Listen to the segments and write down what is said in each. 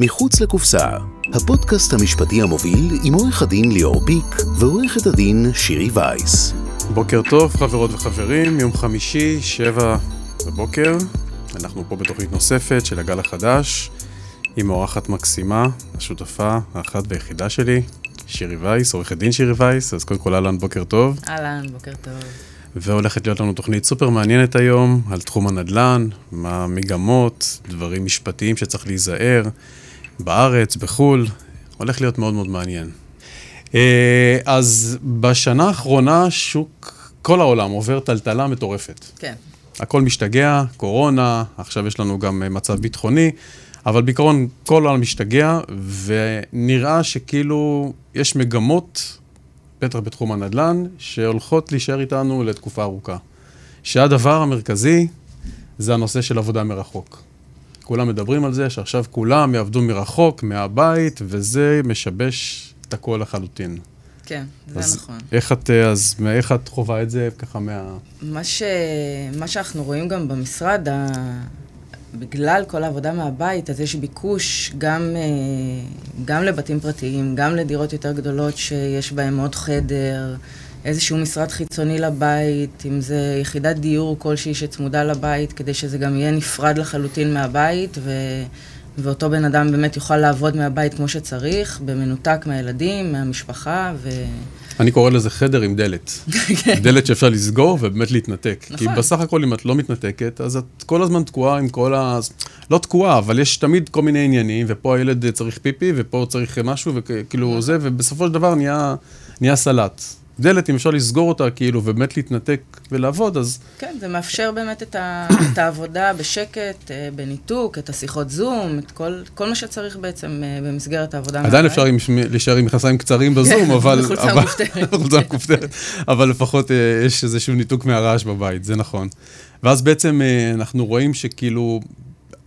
מחוץ לקופסה, הפודקאסט המשפטי המוביל עם עורך הדין ליאור פיק ועורכת הדין שירי וייס. בוקר טוב, חברות וחברים, יום חמישי, שבע בבוקר. אנחנו פה בתוכנית נוספת של הגל החדש, עם אורחת מקסימה, השותפה, האחת והיחידה שלי, שירי וייס, עורכת דין שירי וייס, אז קודם כל אהלן, בוקר טוב. אהלן, בוקר טוב. והולכת להיות לנו תוכנית סופר מעניינת היום על תחום הנדל"ן, מה המגמות, דברים משפטיים שצריך להיזהר, בארץ, בחו"ל, הולך להיות מאוד מאוד מעניין. אה, אז בשנה האחרונה שוק, כל העולם עובר טלטלה מטורפת. כן. הכל משתגע, קורונה, עכשיו יש לנו גם אה, מצב ביטחוני, אבל בעיקרון כל העולם משתגע, ונראה שכאילו יש מגמות בטח בתחום הנדל"ן, שהולכות להישאר איתנו לתקופה ארוכה. שהדבר המרכזי זה הנושא של עבודה מרחוק. כולם מדברים על זה שעכשיו כולם יעבדו מרחוק, מהבית, וזה משבש את הכל לחלוטין. כן, זה אז נכון. איך את, אז איך את חווה את זה ככה מה... מה, ש... מה שאנחנו רואים גם במשרד, ה... בגלל כל העבודה מהבית, אז יש ביקוש גם, אה, גם לבתים פרטיים, גם לדירות יותר גדולות שיש בהן עוד חדר, איזשהו משרד חיצוני לבית, אם זה יחידת דיור כלשהי שצמודה לבית, כדי שזה גם יהיה נפרד לחלוטין מהבית, ו... ואותו בן אדם באמת יוכל לעבוד מהבית כמו שצריך, במנותק מהילדים, מהמשפחה, ו... אני קורא לזה חדר עם דלת. דלת שאפשר לסגור ובאמת להתנתק. נכון. כי בסך הכל אם את לא מתנתקת, אז את כל הזמן תקועה עם כל ה... לא תקועה, אבל יש תמיד כל מיני עניינים, ופה הילד צריך פיפי, ופה צריך משהו, וכאילו זה, ובסופו של דבר נהיה, נהיה סלט. דלת, אם אפשר לסגור אותה, כאילו, ובאמת להתנתק ולעבוד, אז... כן, זה מאפשר באמת את, ה... את העבודה בשקט, אה, בניתוק, את השיחות זום, את כל, כל מה שצריך בעצם אה, במסגרת העבודה עדיין. אפשר עם, להישאר עם מכנסיים קצרים בזום, אבל... בחולצה מכופתרת. בחולצה מכופתרת. אבל לפחות אה, יש איזשהו ניתוק מהרעש בבית, זה נכון. ואז בעצם אנחנו רואים שכאילו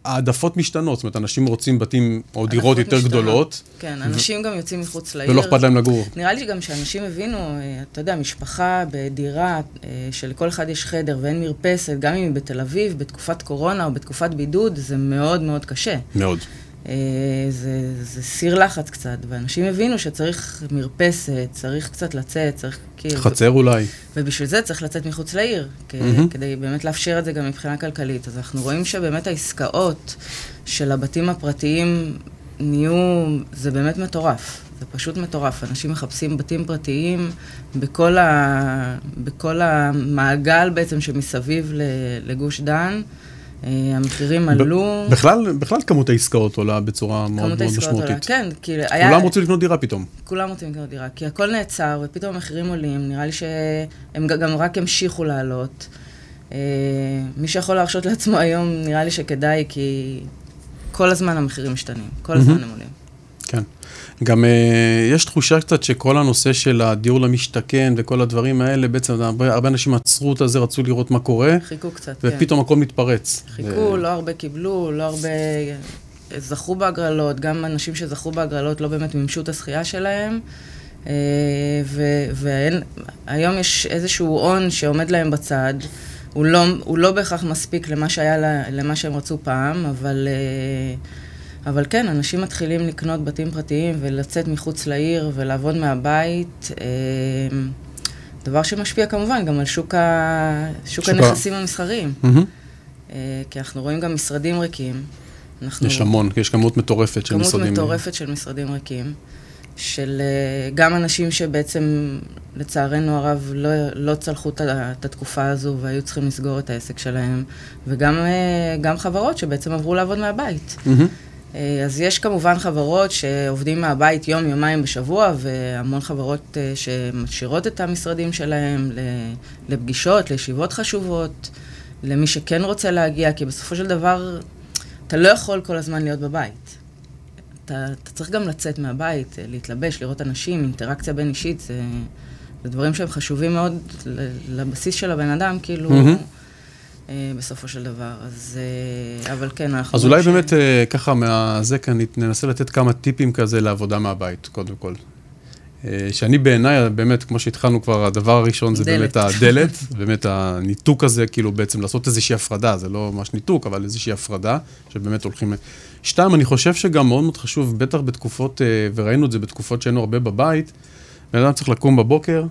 העדפות משתנות, זאת אומרת, אנשים רוצים בתים או דירות יותר משתנות. גדולות, כן, אנשים גם יוצאים מחוץ לעיר. ולא אכפת להם לגור. נראה לי גם שאנשים הבינו, אה, אתה יודע, משפחה בדירה, אה, שלכל אחד יש חדר ואין מרפסת, גם אם היא בתל אביב, בתקופת קורונה או בתקופת בידוד, זה מאוד מאוד קשה. מאוד. אה, זה, זה סיר לחץ קצת, ואנשים הבינו שצריך מרפסת, צריך קצת לצאת, צריך כאילו... חצר אולי. ובשביל זה צריך לצאת מחוץ לעיר, כ- מהמם. כדי באמת לאפשר את זה גם מבחינה כלכלית. אז אנחנו רואים שבאמת העסקאות של הבתים הפרטיים נהיו, זה באמת מטורף. זה פשוט מטורף. אנשים מחפשים בתים פרטיים בכל, ה, בכל המעגל בעצם שמסביב לגוש דן. אה, המחירים עלו. בכלל, בכלל כמות העסקאות עולה בצורה מאוד מאוד העסקאות עולה. משמעותית. כן, כאילו, היה... כולם רוצים לקנות דירה פתאום. כולם רוצים לקנות דירה, כי הכל נעצר, ופתאום המחירים עולים, נראה לי שהם גם רק המשיכו לעלות. אה, מי שיכול להרשות לעצמו היום, נראה לי שכדאי, כי כל הזמן המחירים משתנים, כל הזמן הם עולים. כן. גם אה, יש תחושה קצת שכל הנושא של הדיור למשתכן וכל הדברים האלה, בעצם הרבה, הרבה אנשים עצרו את הזה, רצו לראות מה קורה, חיכו קצת, כן. ופתאום הכל מתפרץ. חיכו, לא הרבה קיבלו, לא הרבה אה, זכו בהגרלות, גם אנשים שזכו בהגרלות לא באמת מימשו את הזכייה שלהם. אה, והיום יש איזשהו הון שעומד להם בצד. הוא לא, הוא לא בהכרח מספיק למה שהיה, למה שהם רצו פעם, אבל, אה, אבל כן, אנשים מתחילים לקנות בתים פרטיים ולצאת מחוץ לעיר ולעבוד מהבית. אה, דבר שמשפיע כמובן גם על שוק, ה... שוק שוק ה- הנכסים המסחריים. אה, כי אנחנו רואים גם משרדים ריקים. אנחנו... יש המון, יש כמות מטורפת של כמות משרדים. אה, מטורפת של משרדים ריקים. של אה, גם אנשים שבעצם, לצערנו הרב, לא, לא צלחו את התקופה הזו והיו צריכים לסגור את העסק שלהם, וגם גם חברות שבעצם עברו לעבוד מהבית. מהמם. אה, אז יש כמובן חברות שעובדים מהבית יום-יומיים בשבוע, והמון חברות אה, שמשאירות את המשרדים שלהם לפגישות, לישיבות חשובות, למי שכן רוצה להגיע, כי בסופו של דבר, אתה לא יכול כל הזמן להיות בבית. אתה, אתה צריך גם לצאת מהבית, אה, להתלבש, לראות אנשים, אינטראקציה בין אישית, זה, זה דברים שהם חשובים מאוד לבסיס של הבן אדם, כאילו, מהמם. אה, בסופו של דבר. אז, אה, אבל כן, אנחנו... אז אולי ש- באמת אה, ככה מהזה כאן ננסה לתת כמה טיפים כזה לעבודה מהבית, קודם כל. שאני בעיניי, באמת, כמו שהתחלנו כבר, הדבר הראשון זה דלת. באמת הדלת, באמת הניתוק הזה, כאילו בעצם לעשות איזושהי הפרדה, זה לא ממש ניתוק, אבל איזושהי הפרדה, שבאמת הולכים... שתיים, אני חושב שגם מאוד מאוד חשוב, בטח בתקופות, וראינו את זה בתקופות שהיינו הרבה בבית, בן אדם צריך לקום בבוקר,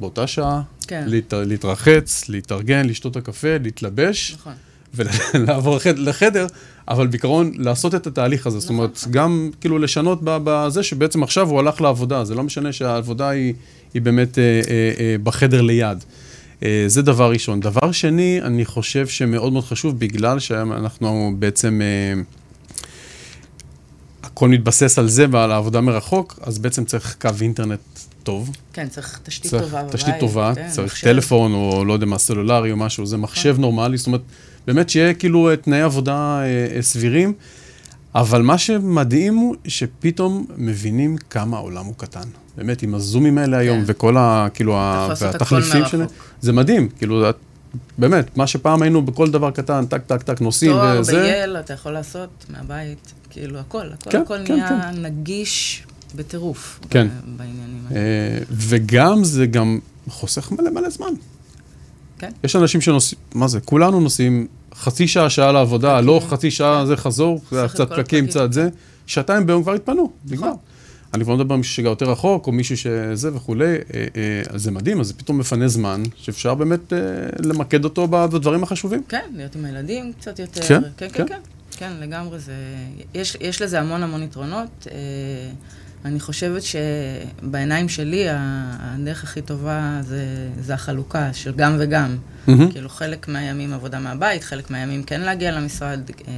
באותה שעה, כן. להת, להתרחץ, להתארגן, לשתות את הקפה, להתלבש, נכון. ולעבור לחד- לחדר, אבל בעיקרון לעשות את התהליך הזה. זאת אומרת, גם כאילו לשנות בזה שבעצם עכשיו הוא הלך לעבודה, זה לא משנה שהעבודה היא, היא באמת אה, אה, אה, בחדר ליד. אה, זה דבר ראשון. דבר שני, אני חושב שמאוד מאוד חשוב, בגלל שאנחנו בעצם... אה, הכל מתבסס על זה ועל העבודה מרחוק, אז בעצם צריך קו אינטרנט טוב. כן, צריך תשתית צריך טובה בבית. תשתית טובה, כן, צריך מחשב. טלפון או לא יודע מה, סלולרי או משהו, זה מחשב נורמלי, זאת אומרת, באמת שיהיה כאילו אה, תנאי עבודה אה, אה, סבירים, אבל מה שמדהים הוא שפתאום מבינים כמה העולם הוא קטן. באמת, עם הזומים האלה היום כן. וכל ה... כאילו, ה- והתחליפים. שלהם, זה מדהים, כאילו, באמת, מה שפעם היינו בכל דבר קטן, טק, טק, טק, נוסעים תואר וזה, בייל אתה יכול לעשות מהבית, כאילו הכל, הכל, כן, הכל כן, נהיה נגיש בטירוף. כן. ב- בעניינים האלה. אה, וגם זה גם חוסך מלא מלא זמן. כן. יש אנשים שנוסעים, מה זה, כולנו נוסעים חצי שעה, שעה לעבודה, לא חצי שעה זה חזור, זה קצת פקקים. קצת זה, שעתיים ביום כבר התפנו, נגמר. נכון. אני כבר לא מדבר על מישהו שגר יותר רחוק, או מישהו שזה וכולי, אה, אה, אז זה מדהים, אז זה פתאום מפנה זמן, שאפשר באמת אה, למקד אותו בדברים החשובים. כן, להיות עם הילדים קצת יותר. כן, כן, כן. כן, כן, כן, לגמרי זה... יש, יש לזה המון המון יתרונות. אה, אני חושבת שבעיניים שלי, הדרך הכי טובה זה, זה החלוקה של גם וגם. מהמם. כאילו, חלק מהימים עבודה מהבית, חלק מהימים כן להגיע למשרד, אה,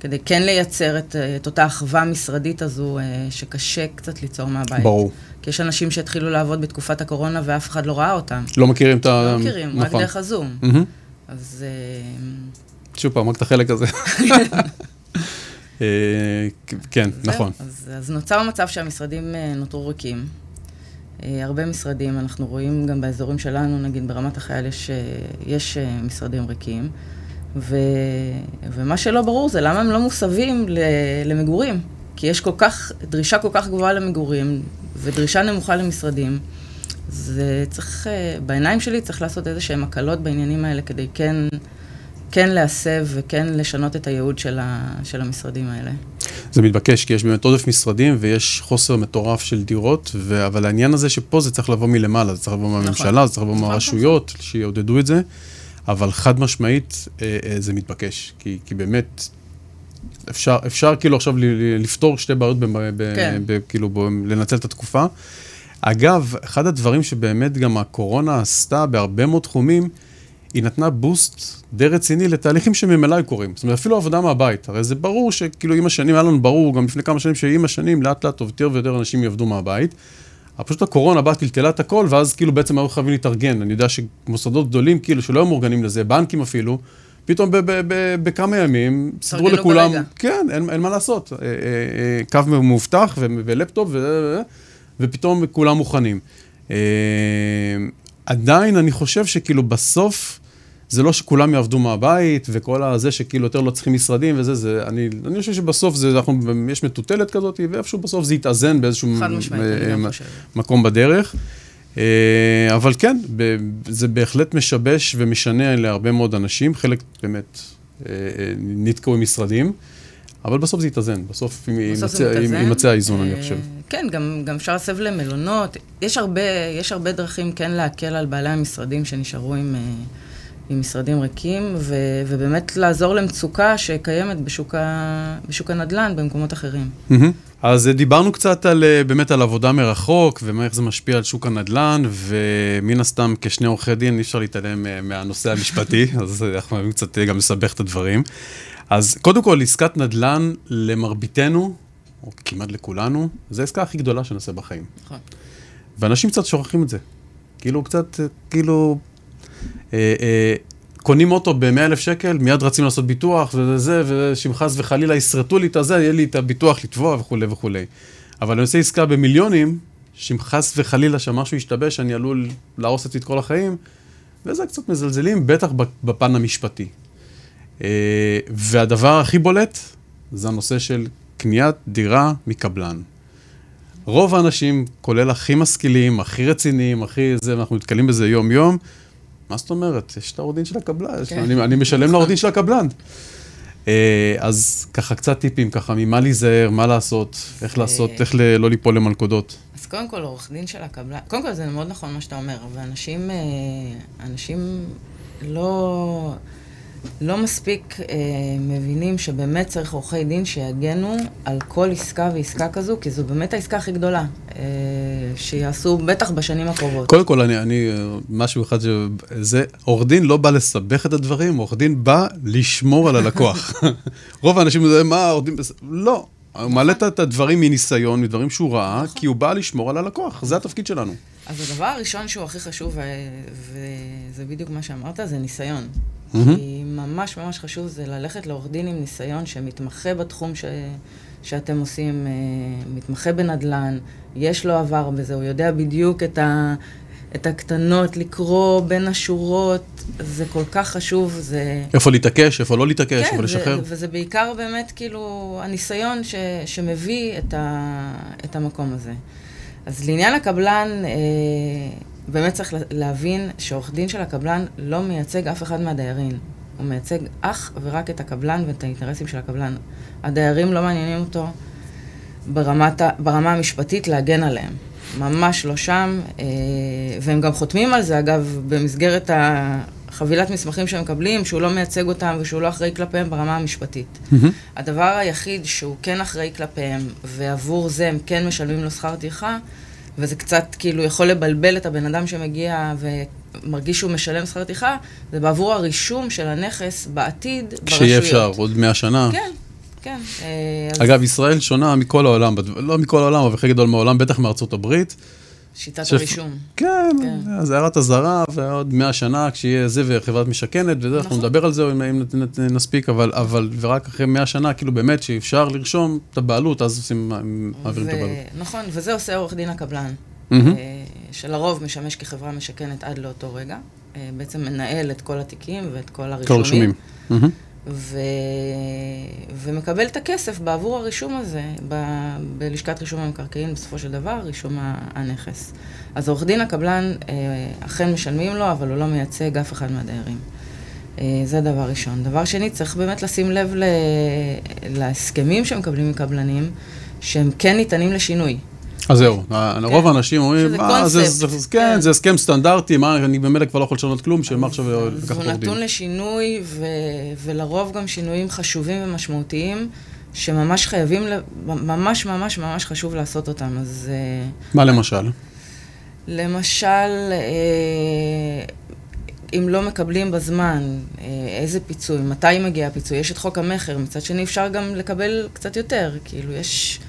כדי כן לייצר את, את אותה אחווה משרדית הזו, אה, שקשה קצת ליצור מהבית. ברור. כי יש אנשים שהתחילו לעבוד בתקופת הקורונה ואף אחד לא ראה אותם. לא מכירים את ה... לא מכירים, רק נכון. דרך הזום. מהמם. אז אה, שוב פעם, רק את החלק הזה. אה, כן. נכון. אז, אז נוצר מצב שהמשרדים אה, נותרו ריקים. אה, הרבה משרדים, אנחנו רואים גם באזורים שלנו, נגיד ברמת החייל יש, יש משרדים ריקים, ו, ומה שלא ברור זה למה הם לא מוסבים למגורים. כי יש כל כך, דרישה כל כך גבוהה למגורים, ודרישה נמוכה למשרדים. זה צריך, בעיניים שלי צריך לעשות איזה שהן הקלות בעניינים האלה כדי כן, כן להסב וכן לשנות את הייעוד של, ה, של המשרדים האלה. זה מתבקש, כי יש באמת עודף משרדים ויש חוסר מטורף של דירות, ו... אבל העניין הזה שפה זה צריך לבוא מלמעלה, זה צריך לבוא מהממשלה, זה צריך לבוא נכון, מהרשויות, שיעודדו את זה, אבל חד משמעית אה, אה, זה מתבקש, כי, כי באמת אפשר, אפשר כאילו עכשיו לפתור שתי בעיות, ב, ב, כן. ב, כאילו ב, לנצל את התקופה. אגב, אחד הדברים שבאמת גם הקורונה עשתה בהרבה מאוד תחומים, היא נתנה בוסט די רציני לתהליכים שממילא קורים. זאת אומרת, אפילו עבודה מהבית. הרי זה ברור שכאילו עם השנים, היה לנו ברור גם לפני כמה שנים שעם השנים לאט לאט יותר ויותר אנשים יעבדו מהבית. פשוט הקורונה באה, טלטלה את הכל, ואז כאילו בעצם היו חייבים להתארגן. אני יודע שמוסדות גדולים, כאילו, שלא היו מאורגנים לזה, בנקים אפילו, פתאום בכמה ימים סידרו לכולם, ברגע. כן, אין, אין מה לעשות. אה, אה, אה, קו מאובטח ולפטופ, ו- ופתאום כולם מוכנים. אה, עדיין אני חושב שכאילו בסוף, זה לא שכולם יעבדו מהבית, וכל הזה שכאילו יותר לא צריכים משרדים וזה, זה, אני, אני חושב שבסוף זה, אנחנו, יש מטוטלת כזאת, ואיפשהו בסוף זה יתאזן באיזשהו חושבת. מקום בדרך. אה, אבל כן, זה בהחלט משבש ומשנה להרבה מאוד אנשים, חלק באמת אה, אה, נתקעו עם משרדים, אבל בסוף זה יתאזן, בסוף יימצא- האיזון, אני חושב. כן, גם, גם אפשר להסב למלונות. יש הרבה, יש הרבה דרכים כן להקל על בעלי המשרדים שנשארו עם, עם משרדים ריקים, ו, ובאמת לעזור למצוקה שקיימת בשוק, ה, בשוק הנדל"ן במקומות אחרים. מהמם. אז אה, דיברנו קצת על, אה, באמת על עבודה מרחוק, ואיך זה משפיע על שוק הנדל"ן, ומן הסתם כשני עורכי דין אי אפשר להתעלם אה, מהנושא המשפטי, אז אנחנו אוהבים קצת גם לסבך את הדברים. אז קודם כל, עסקת נדל"ן למרביתנו, או כמעט לכולנו, זו העסקה הכי גדולה שנעשה בחיים. נכון. ואנשים קצת שוכחים את זה. כאילו, קצת, כאילו, קונים אוטו ב-100 אלף שקל, מיד רצים לעשות ביטוח, וזה זה, ושאם חס וחלילה ישרטו לי את הזה, יהיה לי את הביטוח לתבוע וכולי וכולי. אבל אני עושה עסקה במיליונים, שאם חס וחלילה שמשהו ישתבש, אני עלול להרוס את כל החיים, וזה קצת מזלזלים, בטח בפן המשפטי. אה, והדבר הכי בולט, זה הנושא של קניית דירה מקבלן. רוב האנשים, כולל הכי משכילים, הכי רציניים, הכי זה, ואנחנו נתקלים בזה יום-יום, מה זאת אומרת? יש את העורך דין של הקבלן, כן. אני, אני משלם לעורך דין של הקבלן. אה, אז ככה קצת טיפים, ככה ממה להיזהר, מה לעשות, איך לעשות, איך לא ליפול למלכודות. אז קודם כל, עורך דין של הקבלן, קודם כל זה מאוד נכון מה שאתה אומר, ואנשים, אה, אנשים לא... לא מספיק אה, מבינים שבאמת צריך עורכי דין שיגנו על כל עסקה ועסקה כזו, כי זו באמת העסקה הכי גדולה, אה, שיעשו בטח בשנים הקרובות. קודם כל, אני, אני משהו אחד, זה, עורך דין לא בא לסבך את הדברים, עורך דין בא לשמור על הלקוח. רוב האנשים אומרים, מה, עורך דין... לא. הוא מעלה את הדברים מניסיון, מדברים שהוא ראה, נכון. כי הוא בא לשמור על הלקוח, זה התפקיד שלנו. אז הדבר הראשון שהוא הכי חשוב, וזה בדיוק מה שאמרת, זה ניסיון. Mm-hmm. כי ממש ממש חשוב זה ללכת לעורך דין עם ניסיון שמתמחה בתחום ש... שאתם עושים, אה, מתמחה בנדל"ן, יש לו עבר בזה, הוא יודע בדיוק את, ה... את הקטנות, לקרוא בין השורות, זה כל כך חשוב, זה... איפה להתעקש, איפה לא להתעקש, כן, איפה לשחרר. כן, וזה בעיקר באמת כאילו הניסיון ש... שמביא את, ה... את המקום הזה. אז לעניין הקבלן, אה, באמת צריך להבין שעורך דין של הקבלן לא מייצג אף אחד מהדיירים. הוא מייצג אך ורק את הקבלן ואת האינטרסים של הקבלן. הדיירים לא מעניינים אותו ברמת, ברמה המשפטית להגן עליהם. ממש לא שם, אה, והם גם חותמים על זה, אגב, במסגרת החבילת מסמכים שהם מקבלים, שהוא לא מייצג אותם ושהוא לא אחראי כלפיהם ברמה המשפטית. Mm-hmm. הדבר היחיד שהוא כן אחראי כלפיהם, ועבור זה הם כן משלמים לו שכר טרחה, וזה קצת כאילו יכול לבלבל את הבן אדם שמגיע ומרגיש שהוא משלם שכר טרחה, זה בעבור הרישום של הנכס בעתיד ברשויות. כשיהיה אפשר, עוד מאה שנה. כן, כן. אה, אגב, ישראל שונה מכל העולם, לא מכל העולם, אבל חלק גדול מהעולם, בטח מארצות הברית. שיטת שפ... הרישום. כן, כן. אז הערת אזהרה, ועוד מאה שנה, כשיהיה זה וחברת משכנת, וזה, נכון. אנחנו נדבר על זה אם, אם נספיק, אבל, אבל, ורק אחרי מאה שנה, כאילו באמת שאפשר לרשום את הבעלות, אז עושים, מעבירים ו... את הבעלות. נכון, וזה עושה עורך דין הקבלן, mm-hmm. שלרוב משמש כחברה משכנת עד לאותו רגע, אה, בעצם מנהל את כל התיקים ואת כל הרישומים. כל הרישומים. Mm-hmm. ו... ומקבל את הכסף בעבור הרישום הזה ב... בלשכת רישום המקרקעין, בסופו של דבר, רישום הנכס. אז עורך דין הקבלן אה, אכן משלמים לו, אבל הוא לא מייצג אף אחד מהדיירים. אה, זה דבר ראשון. דבר שני, צריך באמת לשים לב ל... להסכמים שמקבלים מקבלנים, שהם כן ניתנים לשינוי. אז זהו, כן. רוב האנשים אומרים, מה, זה, זה, זה, כן, כן, זה הסכם סטנדרטי, מה, אני ממילא כבר לא יכול לשנות כלום, שמה עכשיו לקחת עורך דין. הוא נתון לשינוי, ו, ולרוב גם שינויים חשובים ומשמעותיים, שממש חייבים, ממש ממש ממש חשוב לעשות אותם, אז... אה, מה למשל? למשל, אה, אם לא מקבלים בזמן, אה, איזה פיצוי, מתי מגיע הפיצוי, יש את חוק המכר, מצד שני אפשר גם לקבל קצת יותר, כאילו יש...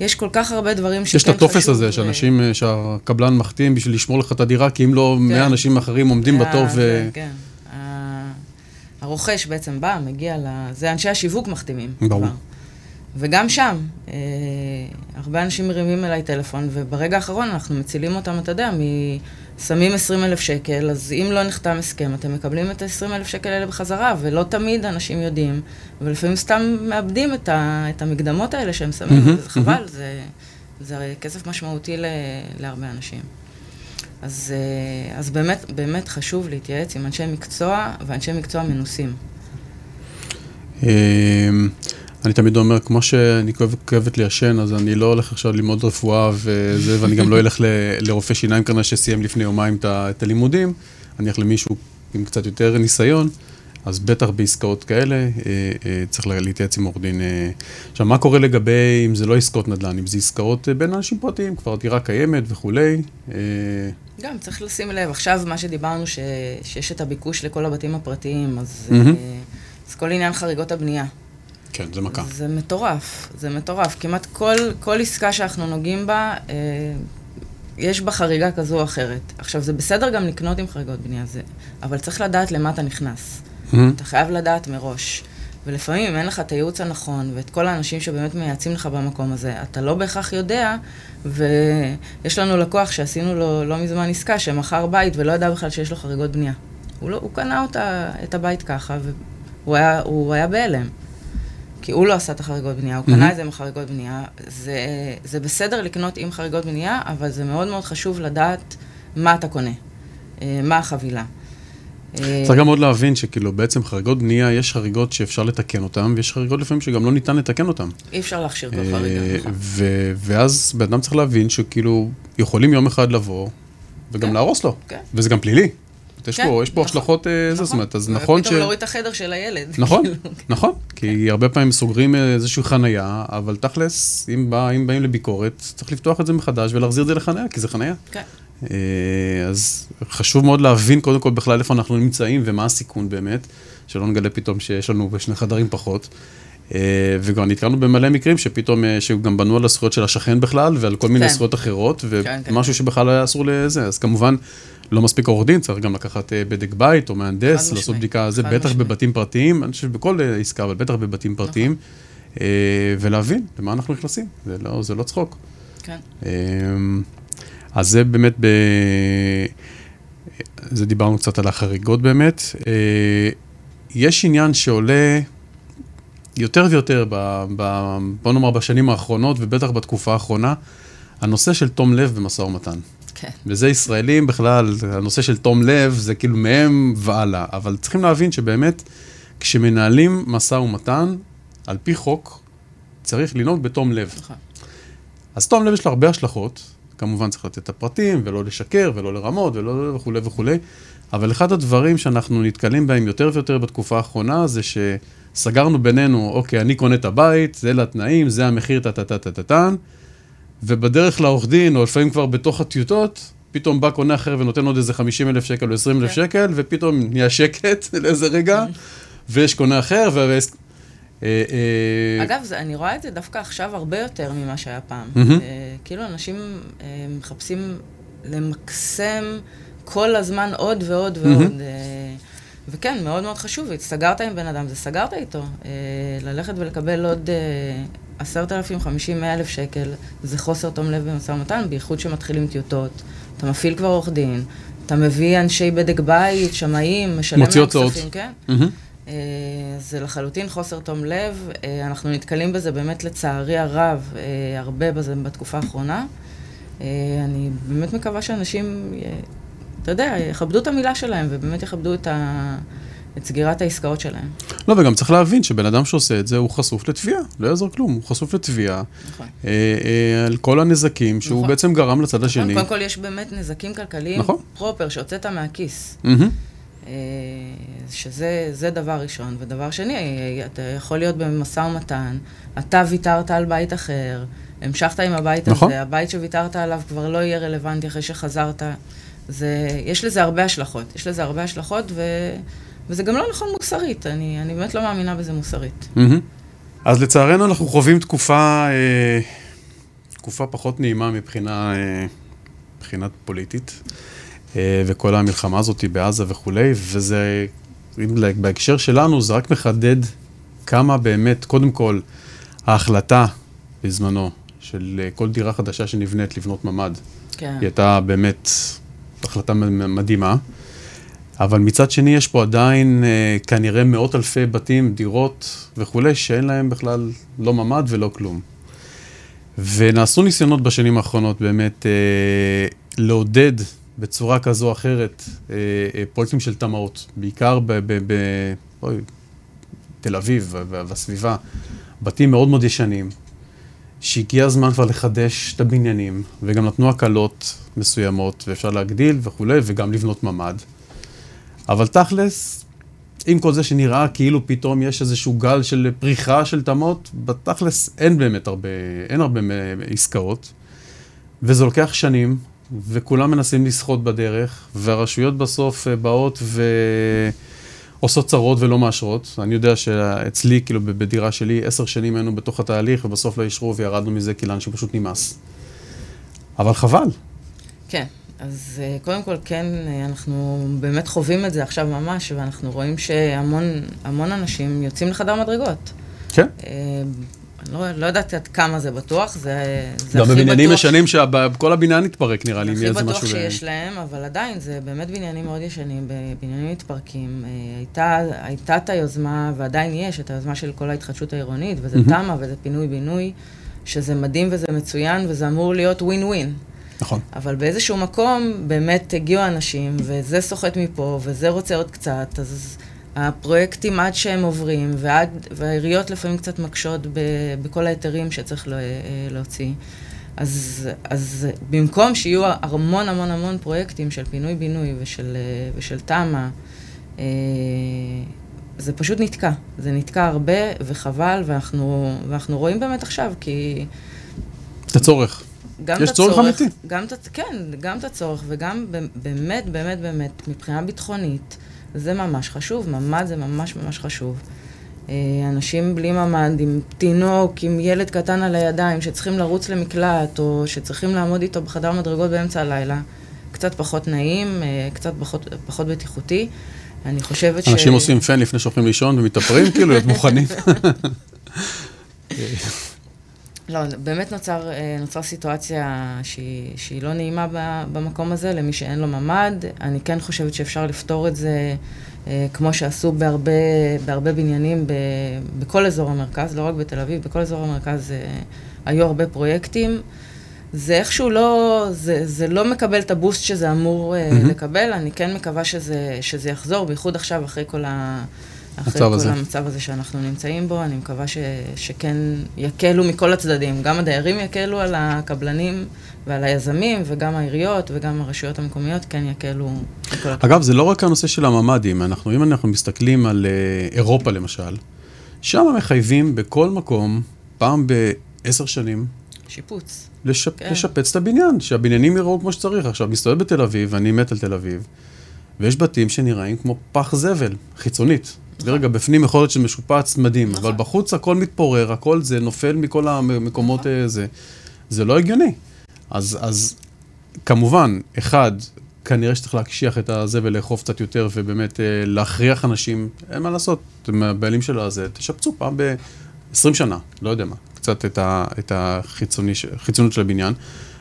יש כל כך הרבה דברים שכן חשוב. יש את הטופס הזה, שאנשים, אה, שהקבלן מחתים בשביל לשמור לך את הדירה, כי אם לא, כן. 100 אנשים אחרים עומדים בתור ו... כן, הרוכש בעצם בא, מגיע ל... זה אנשי השיווק מחתימים. ברור. וגם שם, אה, הרבה אנשים מרימים אליי טלפון, וברגע האחרון אנחנו מצילים אותם, אתה יודע, שמים 20 אלף שקל, אז אם לא נחתם הסכם, אתם מקבלים את ה-20 אלף שקל האלה בחזרה, ולא תמיד אנשים יודעים, ולפעמים סתם מאבדים את, ה, את המקדמות האלה שהם שמים, mm-hmm, וזה חבל, mm-hmm. זה, זה כסף משמעותי ל, להרבה אנשים. אז, אה, אז באמת, באמת חשוב להתייעץ עם אנשי מקצוע, ואנשי מקצוע מנוסים. אני תמיד אומר, כמו שאני כואבת לישן, אז אני לא הולך עכשיו ללמוד רפואה וזה, ואני גם לא אלך לרופא שיניים כנראה שסיים לפני יומיים את הלימודים, אני אלך למישהו עם קצת יותר ניסיון, אז בטח בעסקאות כאלה אה, אה, צריך להתייעץ עם עורך דין. אה. עכשיו, מה קורה לגבי, אם זה לא עסקאות נדל"ן, אם זה עסקאות בין אנשים פרטיים, כבר דירה קיימת וכולי? גם צריך לשים לב, עכשיו מה שדיברנו, ש... שיש את הביקוש לכל הבתים הפרטיים, אז, mm-hmm. אז כל עניין חריגות הבנייה. כן, זה מכה. זה מטורף, זה מטורף. כמעט כל, כל עסקה שאנחנו נוגעים בה, אה, יש בה חריגה כזו או אחרת. עכשיו, זה בסדר גם לקנות עם חריגות בנייה, זה, אבל צריך לדעת למה אתה נכנס. Mm-hmm. אתה חייב לדעת מראש. ולפעמים אם אין לך את הייעוץ הנכון, ואת כל האנשים שבאמת מייעצים לך במקום הזה, אתה לא בהכרח יודע, ויש לנו לקוח שעשינו לו לא מזמן עסקה, שמכר בית ולא ידע בכלל שיש לו חריגות בנייה. הוא, לא, הוא קנה אותה, את הבית ככה, והוא היה, היה בהלם. כי הוא לא עשה את החריגות בנייה, הוא קנה את זה עם החריגות בנייה. זה, זה בסדר לקנות עם חריגות בנייה, אבל זה מאוד מאוד חשוב לדעת מה אתה קונה, אה, מה החבילה. אה, צריך גם עוד להבין שכאילו בעצם חריגות בנייה, יש חריגות שאפשר לתקן אותן, ויש חריגות לפעמים שגם לא ניתן לתקן אותן. אי אפשר להכשיר כל חריגה, נכון. ואז בן אדם צריך להבין שכאילו יכולים יום אחד לבוא וגם כן. להרוס לו, כן. וזה גם פלילי. יש כן, פה, יש פה נכון, השלכות, אה, נכון. זה, זאת אומרת, אז נכון ש... פתאום להוריד את החדר של הילד. נכון, כאילו, כן. נכון, כי כן. הרבה פעמים סוגרים איזושהי חנייה, אבל תכלס, אם, בא, אם באים לביקורת, צריך לפתוח את זה מחדש ולהחזיר את זה לחנייה, כי זה חנייה. כן. אה, אז חשוב מאוד להבין קודם כל בכלל איפה אנחנו נמצאים ומה הסיכון באמת, שלא נגלה פתאום שיש לנו בשני חדרים פחות. אה, וגם נתקלנו במלא מקרים שפתאום, שגם בנו על הזכויות של השכן בכלל ועל כל מיני כן. זכויות אחרות, כן, ומשהו כן. שבכלל היה אסור לזה, אז כמובן... לא מספיק עורך דין, צריך גם לקחת אה, בדק בית או מהנדס, לעשות בדיקה, זה בטח בבתים פרטיים, אני חושב שבכל אה, עסקה, אבל בטח בבתים נכון. פרטיים, אה, ולהבין למה אנחנו נכנסים, זה לא, זה לא צחוק. כן. אז זה באמת, ב... זה דיברנו קצת על החריגות באמת. יש עניין שעולה יותר ויותר, ב, ב, בוא נאמר, בשנים האחרונות, ובטח בתקופה האחרונה, הנושא של תום לב במשא ומתן. כן. וזה ישראלים בכלל, הנושא של תום לב, זה כאילו מהם והלאה. אבל צריכים להבין שבאמת, כשמנהלים משא ומתן, על פי חוק, צריך לנהוג בתום לב. נכון. אז תום לב יש לו הרבה השלכות, כמובן צריך לתת את הפרטים, ולא לשקר, ולא לרמות, ולא וכולי וכולי, אבל אחד הדברים שאנחנו נתקלים בהם יותר ויותר בתקופה האחרונה, זה שסגרנו בינינו, אוקיי, אני קונה את הבית, זה לתנאים, זה המחיר, טה-טה-טה-טה-טן, ובדרך לעורך דין, או לפעמים כבר בתוך הטיוטות, פתאום בא קונה אחר ונותן עוד איזה 50 אלף שקל או 20 אלף כן. שקל, ופתאום נהיה שקט לאיזה רגע, ויש קונה אחר, ו... אה, אה, אגב, זה, אני רואה את זה דווקא עכשיו הרבה יותר ממה שהיה פעם. Mm-hmm. כאילו אנשים מחפשים למקסם כל הזמן עוד ועוד ועוד. וכן, מאוד מאוד חשוב, סגרת עם בן אדם, זה סגרת איתו. ללכת ולקבל עוד עשרת אלפים, חמישים, מאה אלף שקל, זה חוסר תום לב במשא ומתן, בייחוד שמתחילים טיוטות. אתה מפעיל כבר עורך דין, אתה מביא אנשי בדק בית, שמאים, משלם להם כספים, כן? Mm-hmm. זה לחלוטין חוסר תום לב. אה, אנחנו נתקלים בזה באמת, לצערי הרב, אה, הרבה בזה בתקופה האחרונה. אני באמת מקווה שאנשים, אתה יודע, יכבדו את המילה שלהם ובאמת יכבדו את ה... את סגירת העסקאות שלהם. לא, וגם צריך להבין שבן אדם שעושה את זה, הוא חשוף לתביעה, לא יעזור כלום, הוא חשוף לתביעה. נכון. אה, אה, על כל הנזקים שהוא נכון. בעצם גרם לצד נכון, השני. קודם כל יש באמת נזקים כלכליים נכון. פרופר שהוצאת מהכיס. Mm-hmm. אה, שזה דבר ראשון. ודבר שני, אתה יכול להיות במשא ומתן, אתה ויתרת על בית אחר, המשכת עם הבית נכון. הזה, הבית שוויתרת עליו כבר לא יהיה רלוונטי אחרי שחזרת. זה, יש לזה הרבה השלכות. יש לזה הרבה השלכות, ו... וזה גם לא נכון מוסרית, אני, אני באמת לא מאמינה בזה מוסרית. Mm-hmm. אז לצערנו אנחנו חווים תקופה, אה, תקופה פחות נעימה מבחינה, אה, מבחינת פוליטית, אה, וכל המלחמה הזאת בעזה וכולי, וזה, בהקשר שלנו, זה רק מחדד כמה באמת, קודם כל, ההחלטה בזמנו של אה, כל דירה חדשה שנבנית לבנות ממ"ד, כן. היא הייתה באמת החלטה מדהימה. אבל מצד שני יש פה עדיין אה, כנראה מאות אלפי בתים, דירות וכולי, שאין להם בכלל לא ממ"ד ולא כלום. ונעשו ניסיונות בשנים האחרונות באמת אה, לעודד בצורה כזו או אחרת אה, אה, פרויקטים של תמ"אות, בעיקר בתל אביב והסביבה, בתים מאוד מאוד ישנים, שהגיע הזמן כבר לחדש את הבניינים, וגם נתנו הקלות מסוימות, ואפשר להגדיל וכולי, וגם לבנות ממ"ד. אבל תכלס, עם כל זה שנראה כאילו פתאום יש איזשהו גל של פריחה של תמות, בתכלס אין באמת הרבה, אין הרבה עסקאות, וזה לוקח שנים, וכולם מנסים לסחוט בדרך, והרשויות בסוף אה, באות ועושות צרות ולא מאשרות. אני יודע שאצלי, כאילו בדירה שלי, עשר שנים היינו בתוך התהליך, ובסוף לא אישרו וירדנו מזה כי לאנשים פשוט נמאס. אבל חבל. כן. אז אה, קודם כל, כן, אה, אנחנו באמת חווים את זה עכשיו ממש, ואנחנו רואים שהמון אנשים יוצאים לחדר מדרגות. כן. אה, לא, לא יודעת עד כמה זה בטוח, זה, זה גם הכי בבניינים בטוח- ישנים שכל הבניין התפרק נראה לי, אם הכי יהיה איזה בטוח משהו... ב- שיש להם, אבל עדיין, זה באמת בניינים מאוד ישנים, בניינים מתפרקים. הייתה, הייתה את היוזמה, ועדיין יש, את היוזמה של כל ההתחדשות העירונית, וזה. תמ"א וזה פינוי-בינוי, שזה מדהים וזה מצוין, וזה אמור להיות ווין ווין. נכון. אבל באיזשהו מקום באמת הגיעו אנשים, וזה סוחט מפה, וזה רוצה עוד קצת, אז הפרויקטים עד שהם עוברים, ועד, והעיריות לפעמים קצת מקשות ב, בכל ההיתרים שצריך לה, להוציא. אז, אז במקום שיהיו המון המון המון פרויקטים של פינוי-בינוי ושל, ושל תמ"א, אה, זה פשוט נתקע. זה נתקע הרבה וחבל, ואנחנו, ואנחנו רואים באמת עכשיו, כי... את הצורך. גם יש צורך אמיתי. גם כן, גם את הצורך, וגם באמת, באמת, באמת, מבחינה ביטחונית, זה ממש חשוב, ממ"ד זה ממש ממש חשוב. אה, אנשים בלי ממ"ד, עם תינוק, עם ילד קטן על הידיים, שצריכים לרוץ למקלט, או שצריכים לעמוד איתו בחדר מדרגות באמצע הלילה, קצת פחות נעים, אה, קצת פחות, פחות בטיחותי. אני חושבת ש... אנשים עושים פן לפני שהולכים לישון ומתאפרים, כאילו, להיות מוכנים. לא, באמת נוצר, אה, נוצרה סיטואציה שהיא, שהיא לא נעימה במקום הזה, למי שאין לו ממ"ד. אני כן חושבת שאפשר לפתור את זה, אה, כמו שעשו בהרבה, בהרבה בניינים ב, בכל אזור המרכז, לא רק בתל אביב, בכל אזור המרכז אה, היו הרבה פרויקטים. זה איכשהו לא, זה, זה לא מקבל את הבוסט שזה אמור מהמם. לקבל, אני כן מקווה שזה, שזה יחזור, בייחוד עכשיו אחרי כל ה... אחרי כל הזה. המצב הזה שאנחנו נמצאים בו, אני מקווה ש, שכן יקלו מכל הצדדים. גם הדיירים יקלו על הקבלנים ועל היזמים, וגם העיריות וגם הרשויות המקומיות כן יקלו מכל הצדדים. אגב, זה לא רק הנושא של הממ"דים, אנחנו, אם אנחנו מסתכלים על אה, אירופה למשל, שם מחייבים בכל מקום, פעם בעשר שנים, שיפוץ. לשפ... כן. לשפץ את הבניין, שהבניינים יראו כמו שצריך. עכשיו, מסתובב בתל אביב, ואני מת על תל אביב, ויש בתים שנראים כמו פח זבל, חיצונית. נכון. ורגע, בפנים יכול להיות שמשופץ מדהים, נכון. אבל בחוץ הכל מתפורר, הכל זה נופל מכל המקומות נכון. אה, זה. זה לא הגיוני. אז, אז כמובן, אחד, כנראה שצריך להקשיח את הזה ולאכוף קצת יותר, ובאמת אה, להכריח אנשים, אין מה לעשות, אתם הבעלים של הזה, תשפצו פעם ב-20 שנה, לא יודע מה, קצת את, ה, את החיצוני, של הבניין.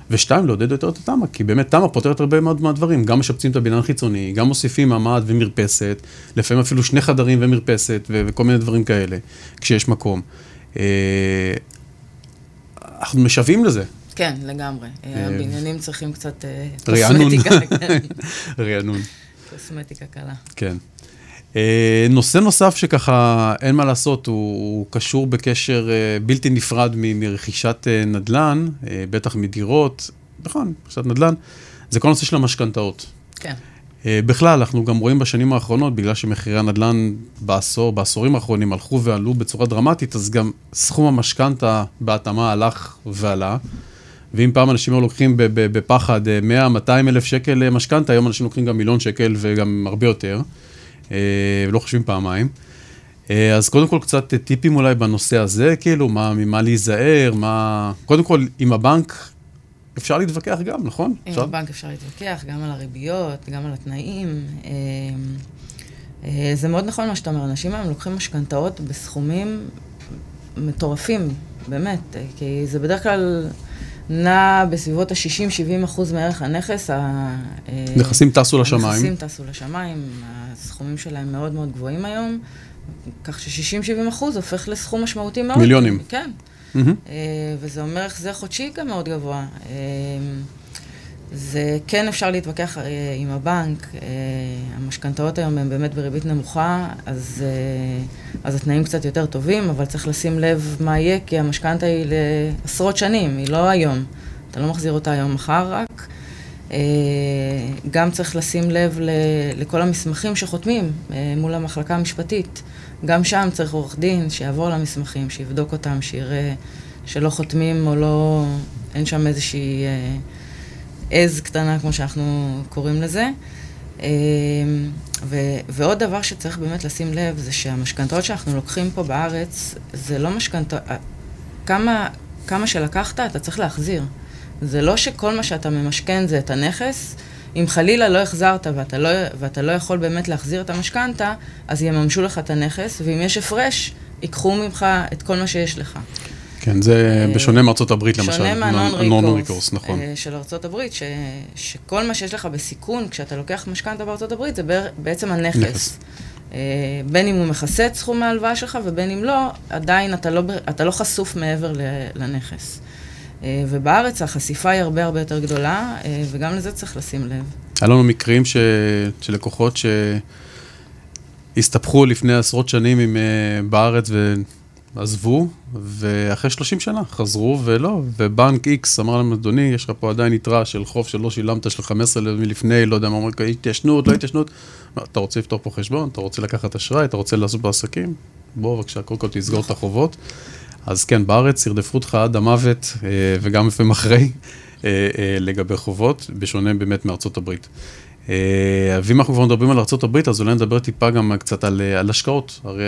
ושתיים, לעודד יותר את התמ"א, כי באמת תמ"א פותרת הרבה מאוד מהדברים, גם משפצים את הבניין החיצוני, גם מוסיפים ממ"ד ומרפסת, לפעמים אפילו שני חדרים ומרפסת ו- וכל מיני דברים כאלה, כשיש מקום. אה, אנחנו משוועים לזה, כן, לגמרי. אה, הבניינים צריכים קצת אה, רענון. כן. רענון. קוסמטיקה קלה. כן. אה, נושא נוסף שככה אין מה לעשות, הוא, הוא קשור בקשר אה, בלתי נפרד מרכישת אה, נדל"ן, בטח מדירות, נכון, רכישת נדל"ן, זה כל הנושא של המשכנתאות. כן. בכלל, אנחנו גם רואים בשנים האחרונות, בגלל שמחירי הנדל"ן בעשור, בעשורים האחרונים הלכו ועלו בצורה דרמטית, אז גם סכום המשכנתה בהתאמה הלך ועלה. ואם פעם אנשים היו לוקחים בפחד 100-200 אלף שקל משכנתה, היום אנשים לוקחים גם מיליון שקל וגם הרבה יותר, ולא חושבים פעמיים. אה, אז קודם כל קצת אה, טיפים אולי בנושא הזה, כאילו, מה, ממה להיזהר, מה... קודם כל, עם הבנק אפשר להתווכח גם, נכון? עם אפשר? הבנק אפשר להתווכח, גם על הריביות, גם על התנאים. אה, אה, זה מאוד נכון מה שאתה אומר, אנשים היום לוקחים משכנתאות בסכומים מטורפים, באמת, אה, כי זה בדרך כלל נע בסביבות ה-60-70 אחוז מערך הנכס. אה, נכסים טסו לשמיים. הנכסים טסו לשמיים, הסכומים שלהם מאוד מאוד גבוהים היום, כך ש-60-70 אחוז הופך לסכום משמעותי מאוד. מיליונים. כן. אה, וזה אומר החזר חודשי גם מאוד גבוה. זה כן אפשר להתווכח אה, עם הבנק, אה, המשכנתאות היום הן באמת בריבית נמוכה, אז, אה, אז התנאים קצת יותר טובים, אבל צריך לשים לב מה יהיה, כי המשכנתה היא לעשרות שנים, היא לא היום. אתה לא מחזיר אותה היום מחר רק. גם צריך לשים לב לכל המסמכים שחותמים מול המחלקה המשפטית. גם שם צריך עורך דין שיעבור על המסמכים, שיבדוק אותם, שיראה שלא חותמים או לא, אין שם איזושהי עז קטנה, כמו שאנחנו קוראים לזה. אה, ו- ועוד דבר שצריך באמת לשים לב, זה שהמשכנתאות שאנחנו לוקחים פה בארץ, זה לא משכנתאות... כמה, כמה שלקחת, אתה צריך להחזיר. זה לא שכל מה שאתה ממשכן זה את הנכס. אם חלילה לא החזרת ואתה לא, ואתה לא יכול באמת להחזיר את המשכנתה, אז יממשו לך את הנכס, ואם יש הפרש, ייקחו ממך את כל מה שיש לך. כן, זה אה, בשונה מארצות הברית למשל. שונה מהנון-ריקורס נכון. אה, של ארצות הברית, ש, שכל מה שיש לך בסיכון כשאתה לוקח משכנתה בארצות הברית זה בעצם הנכס. נכס. אה, בין אם הוא מכסה את סכום ההלוואה שלך ובין אם לא, עדיין אתה לא, אתה לא חשוף מעבר לנכס. ובארץ החשיפה היא הרבה הרבה יותר גדולה, וגם לזה צריך לשים לב. היה לנו מקרים ש... של לקוחות שהסתבכו לפני עשרות שנים עם, בארץ ועזבו, ואחרי 30 שנה חזרו ולא, ובנק X אמר להם, אדוני, יש לך פה עדיין יתרה של חוב שלא שילמת, של 15 מלפני, לא יודע מה אומרים, התיישנות, לא התיישנות. אתה רוצה לפתור פה חשבון, אתה רוצה לקחת אשראי, אתה רוצה לעשות בעסקים? בוא בבקשה, קודם כל תסגור את החובות. אז כן, בארץ ירדפו אותך עד המוות, אה, וגם לפעמים אחרי, אה, אה, לגבי חובות, בשונה באמת מארצות הברית. ואם אנחנו כבר מדברים על הברית, אז אולי נדבר טיפה גם קצת על, על השקעות. הרי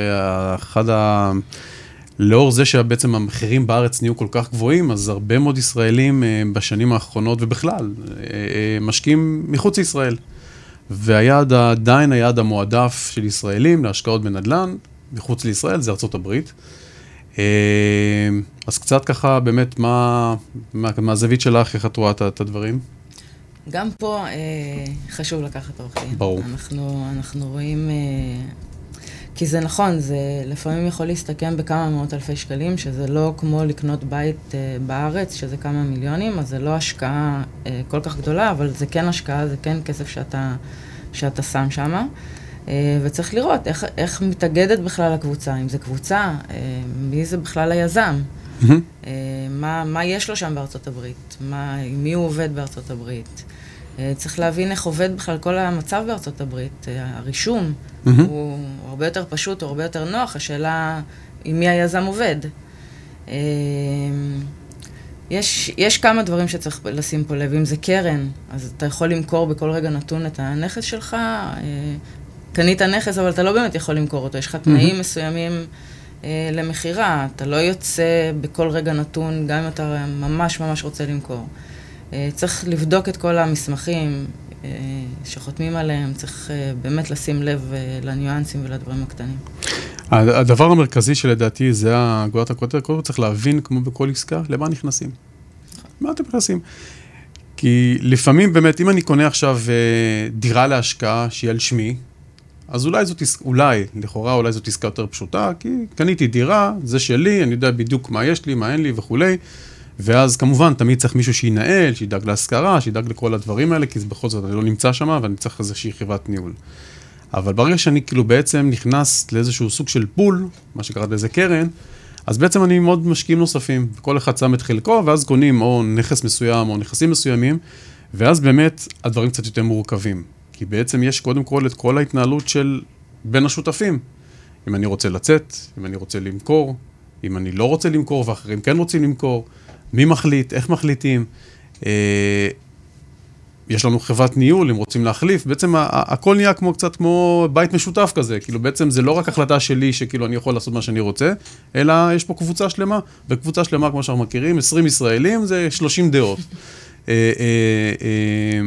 אחד ה... לאור זה שבעצם המחירים בארץ נהיו כל כך גבוהים, אז הרבה מאוד ישראלים אה, בשנים האחרונות, ובכלל, אה, אה, משקיעים מחוץ לישראל. והיעד, עדיין היעד המועדף של ישראלים להשקעות בנדל"ן, מחוץ לישראל, זה ארצות הברית. אה, אז קצת ככה, באמת, מה, מה, מהזווית שלך, איך את רואה את- את הדברים? גם פה אה, חשוב לקחת עורך דין. ברור. אנחנו, אנחנו רואים... אה, כי זה נכון, זה לפעמים יכול להסתכם בכמה מאות אלפי שקלים, שזה לא כמו לקנות בית אה, בארץ, שזה כמה מיליונים, אז זה לא השקעה אה, כל כך גדולה, אבל זה כן השקעה, זה כן כסף שאתה, שאתה שם שם. אה, וצריך לראות איך, איך מתאגדת בכלל הקבוצה, אם זו קבוצה, אה, מי זה בכלל היזם. אה, מה, מה יש לו שם בארצות הברית, מה, עם מי הוא עובד בארצות הברית. אה, צריך להבין איך עובד בכלל כל המצב בארצות הברית. אה, הרישום מהמם. הוא הרבה יותר פשוט, הוא הרבה יותר נוח, השאלה עם מי היזם עובד. אה, יש, יש כמה דברים שצריך לשים פה לב. אם זה קרן, אז אתה יכול למכור בכל רגע נתון את הנכס שלך. קנית נכס, אבל אתה לא באמת יכול למכור אותו. יש לך תנאים מסוימים אה, למכירה. אתה לא יוצא בכל רגע נתון, גם אם אתה ממש ממש רוצה למכור. אה, צריך לבדוק את כל המסמכים אה, שחותמים עליהם, צריך אה, באמת לשים לב אה, לניואנסים ולדברים הקטנים. הדבר המרכזי שלדעתי זה הגולת הכותרת, קודם כל צריך להבין, כמו בכל עסקה, למה נכנסים. מה אתם נכנסים? כי לפעמים באמת, אם אני קונה עכשיו אה, דירה להשקעה שהיא על שמי, אז אולי זאת אולי, לכאורה אולי זאת עסקה יותר פשוטה, כי קניתי דירה, זה שלי, אני יודע בדיוק מה יש לי, מה אין לי וכולי, ואז כמובן תמיד צריך מישהו שינהל, שידאג להשכרה, שידאג לכל הדברים האלה, כי בכל זאת אני לא נמצא שם ואני צריך איזושהי חברת ניהול. אבל ברגע שאני כאילו בעצם נכנס לאיזשהו סוג של פול, מה שקראת לזה קרן, אז בעצם אני עם עוד משקיעים נוספים, וכל אחד שם את חלקו, ואז קונים או נכס מסוים או נכסים מסוימים, ואז באמת הדברים קצת יותר מורכבים. כי בעצם יש קודם כל את כל ההתנהלות של בין השותפים. אם אני רוצה לצאת, אם אני רוצה למכור, אם אני לא רוצה למכור ואחרים כן רוצים למכור, מי מחליט, איך מחליטים. אה, יש לנו חברת ניהול, אם רוצים להחליף, בעצם הכל נהיה כמו קצת כמו בית משותף כזה, כאילו בעצם זה לא רק החלטה שלי שכאילו אני יכול לעשות מה שאני רוצה, אלא יש פה קבוצה שלמה, וקבוצה שלמה כמו שאנחנו מכירים, 20 ישראלים זה 30 דעות. אה, אה,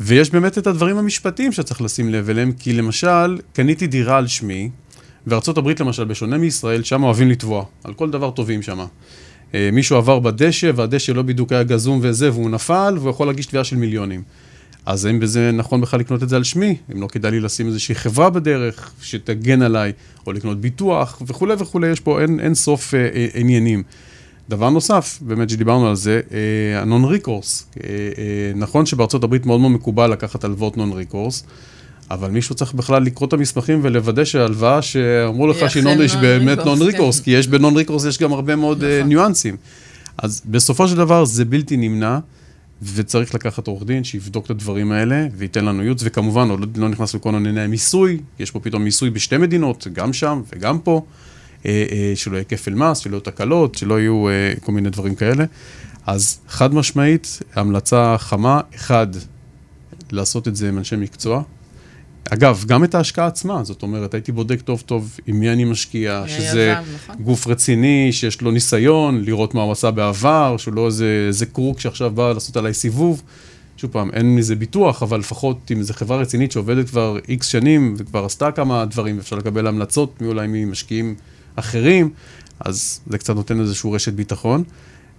ויש באמת את הדברים המשפטיים שצריך לשים לב אליהם, כי למשל, קניתי דירה על שמי, הברית למשל, בשונה מישראל, שם אוהבים לתבוע, על כל דבר טובים שם. אה, מישהו עבר בדשא, והדשא לא בדיוק היה גזום וזה, והוא נפל, והוא יכול להגיש תביעה של מיליונים. אז האם בזה נכון בכלל לקנות את זה על שמי? אם לא כדאי לי לשים איזושהי חברה בדרך שתגן עליי, או לקנות ביטוח וכולי וכולי, יש פה אין, אין סוף אה, אה, עניינים. דבר נוסף, באמת שדיברנו על זה, אה, הנון ריקורס. אה, אה, נכון שבארצות הברית מאוד מאוד מקובל לקחת הלוואות ריקורס, אבל מישהו צריך בכלל לקרוא את המסמכים ולוודא שההלוואה שאמרו לך היא שהיא נון, יש באמת נון ריקורס, כן. כי יש בנון ריקורס יש גם הרבה מאוד אה, נכון. ניואנסים. אז בסופו של דבר זה בלתי נמנע, וצריך לקחת עורך דין שיבדוק את הדברים האלה וייתן לנו ייעוץ, וכמובן, הוא לא, לא נכנס לכל ענייני מיסוי, יש פה פתאום מיסוי בשתי מדינות, גם שם וגם פה, אה, אה, שלא יהיה כפל מס, שלא יהיו תקלות, שלא יהיו כל מיני דברים כאלה. אז חד משמעית, המלצה חמה, אחד, לעשות את זה עם אנשי מקצוע. אגב, גם את ההשקעה עצמה, זאת אומרת, הייתי בודק טוב טוב עם מי אני משקיע, מי שזה נכון. גוף רציני, שיש לו ניסיון, לראות מה הוא עשה בעבר, שהוא לא איזה, איזה קרוק שעכשיו בא לעשות עליי סיבוב. שוב פעם, אין מזה ביטוח, אבל לפחות אם זו חברה רצינית שעובדת כבר איקס שנים וכבר עשתה כמה דברים, ואפשר לקבל המלצות, מי אולי ממשקיעים אחרים, אז זה קצת נותן איזושהי רשת ביטחון.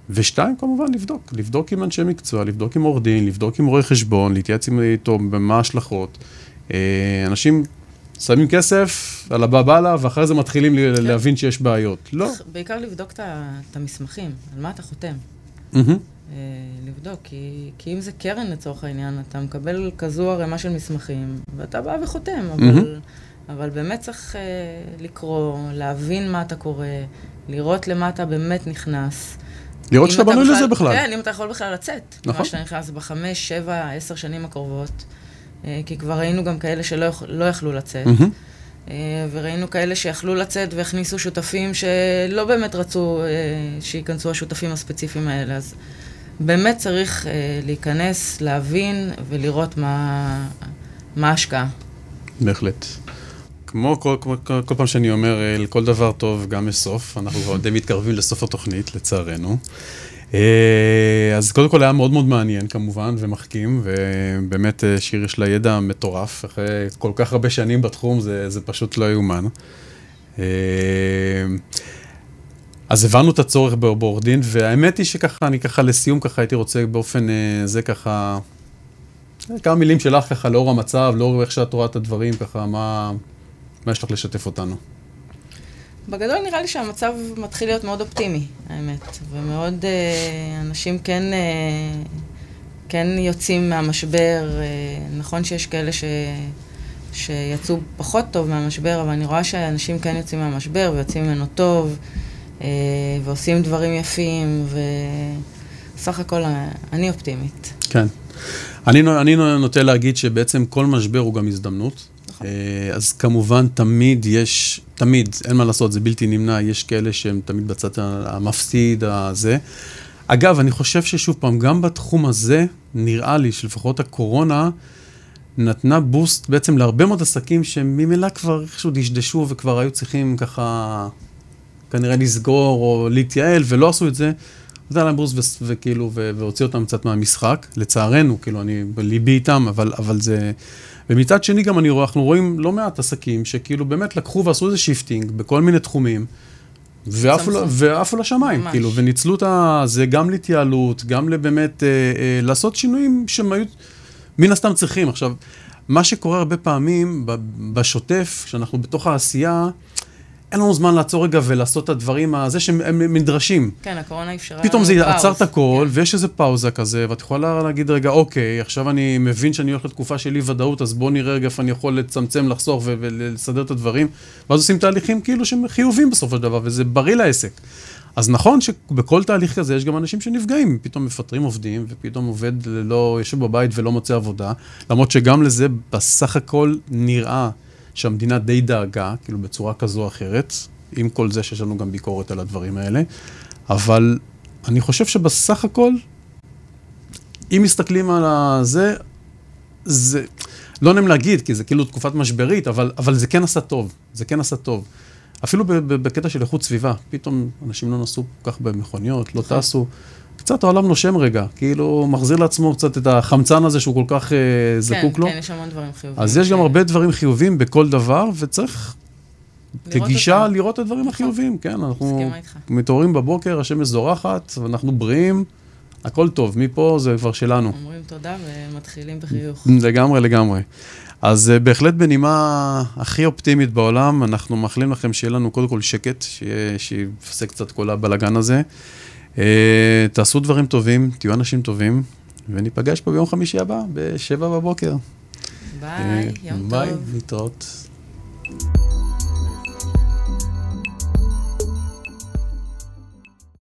ושתיים, כמובן, לבדוק. לבדוק עם אנשי מקצוע, לבדוק עם עורך דין, לבדוק עם רואה חשבון, להתייעץ איתו במה ההשלכות. אה, אנשים שמים כסף על הבא באללה, ואחרי זה מתחילים כן. להבין שיש בעיות. לא. בעיקר לבדוק את המסמכים, על מה אתה חותם. Mm-hmm. לבדוק, כי, כי אם זה קרן לצורך העניין, אתה מקבל כזו ערימה של מסמכים, ואתה בא וחותם, אבל, mm-hmm. אבל באמת צריך uh, לקרוא, להבין מה אתה קורא, לראות למה אתה באמת נכנס. לראות שאתה בנוי לזה בכלל. כן, אם אתה יכול בכלל לצאת. נכון. מה שאתה נכנס בחמש, שבע, עשר שנים הקרובות. אה, כי כבר ראינו גם כאלה שלא לא יכלו לצאת. Mm-hmm. וראינו כאלה שיכלו לצאת והכניסו שותפים שלא באמת רצו אה, שייכנסו השותפים הספציפיים האלה. אז באמת צריך להיכנס, להבין ולראות מה, מה ההשקעה. בהחלט. כמו כל, כל, כל, כל פעם שאני אומר, לכל דבר טוב גם יש סוף. אנחנו כבר די מתקרבים לסוף התוכנית, לצערנו. אה, אז קודם כל היה מאוד מאוד מעניין כמובן, ומחכים, ובאמת אה, שיר יש לה ידע מטורף, אחרי כל כך הרבה שנים בתחום, זה, זה פשוט לא יאומן. אה, אז הבנו את הצורך בעורך דין, והאמת היא שככה, אני ככה לסיום ככה הייתי רוצה באופן זה ככה, כמה מילים שלך ככה לאור המצב, לאור איך שאת רואה את הדברים, ככה, מה, מה יש לך לשתף אותנו? בגדול נראה לי שהמצב מתחיל להיות מאוד אופטימי, האמת, ומאוד אה, אנשים כן, אה, כן יוצאים מהמשבר. אה, נכון שיש כאלה ש, שיצאו פחות טוב מהמשבר, אבל אני רואה שאנשים כן יוצאים מהמשבר ויוצאים ממנו טוב, אה, ועושים דברים יפים, וסך הכל אני אופטימית. כן. אני, אני נוטה להגיד שבעצם כל משבר הוא גם הזדמנות. נכון. אה, אז כמובן, תמיד יש, תמיד, אין מה לעשות, זה בלתי נמנע, יש כאלה שהם תמיד בצד המפסיד, הזה. אגב, אני חושב ששוב פעם, גם בתחום הזה, נראה לי שלפחות הקורונה נתנה בוסט בעצם להרבה מאוד עסקים שממילא כבר איכשהו דשדשו וכבר היו צריכים ככה כנראה לסגור או להתייעל, ולא עשו את זה. זה היה להם boost וכאילו, והוציא אותם קצת מהמשחק, לצערנו, כאילו, אני ליבי איתם, אבל, אבל זה... ומצד שני גם אני רואה, אנחנו רואים לא מעט עסקים שכאילו באמת לקחו ועשו איזה shifting בכל מיני תחומים, ועפו לשמיים, ממש. כאילו, וניצלו את זה גם להתייעלות, גם לבאמת אה, אה, לעשות שינויים שהם היו מן הסתם צריכים. עכשיו, מה שקורה הרבה פעמים בשוטף, כשאנחנו בתוך העשייה, אין לנו זמן לעצור רגע ולעשות את הדברים, הזה שהם נדרשים. כן, הקורונה אפשרה פתאום זה עצר את הכל, כן. ויש איזה פאוזה כזה, ואת יכולה להגיד, רגע, אוקיי, עכשיו אני מבין שאני הולך לתקופה של אי-ודאות, אז בוא נראה רגע איפה אני יכול לצמצם, לחסוך ולסדר את הדברים, ואז עושים תהליכים כאילו שהם חיובים בסופו של דבר, וזה בריא לעסק. אז נכון שבכל תהליך כזה יש גם אנשים שנפגעים, פתאום מפטרים עובדים, ופתאום עובד לא, יושב בבית ולא מוצא עבודה, למרות שגם לזה בסך הכל נראה שהמדינה די דאגה, כאילו בצורה כזו או אחרת, עם כל זה שיש לנו גם ביקורת על הדברים האלה, אבל אני חושב שבסך הכל, אם מסתכלים על זה, זה, לא נעים להגיד, כי זה כאילו תקופת משברית, אבל, אבל זה כן עשה טוב, זה כן עשה טוב. אפילו בקטע של איכות סביבה, פתאום אנשים לא נסעו כל כך במכוניות, לא נכון. טסו. קצת העולם נושם רגע, כאילו מחזיר לעצמו קצת את החמצן הזה שהוא כל כך uh, זקוק כן, לו. כן, יש המון דברים חיוביים. אז יש. גם הרבה דברים חיוביים בכל דבר, וצריך כגישה אותם. לראות את הדברים נכון. החיוביים, כן, אנחנו מתעוררים בבוקר, השמש זורחת, ואנחנו בריאים, הכל טוב, מפה זה כבר שלנו. אומרים תודה ומתחילים בחיוך. לגמרי, לגמרי. אז uh, בהחלט בנימה הכי אופטימית בעולם, אנחנו מאחלים לכם שיהיה לנו קודם כל שקט, שיפסק קצת כל הבלגן הזה. אה, תעשו דברים טובים, תהיו אנשים טובים, וניפגש פה ביום חמישי הבא, ב-7 בבוקר. ביי, יום טוב. ביי, להתראות.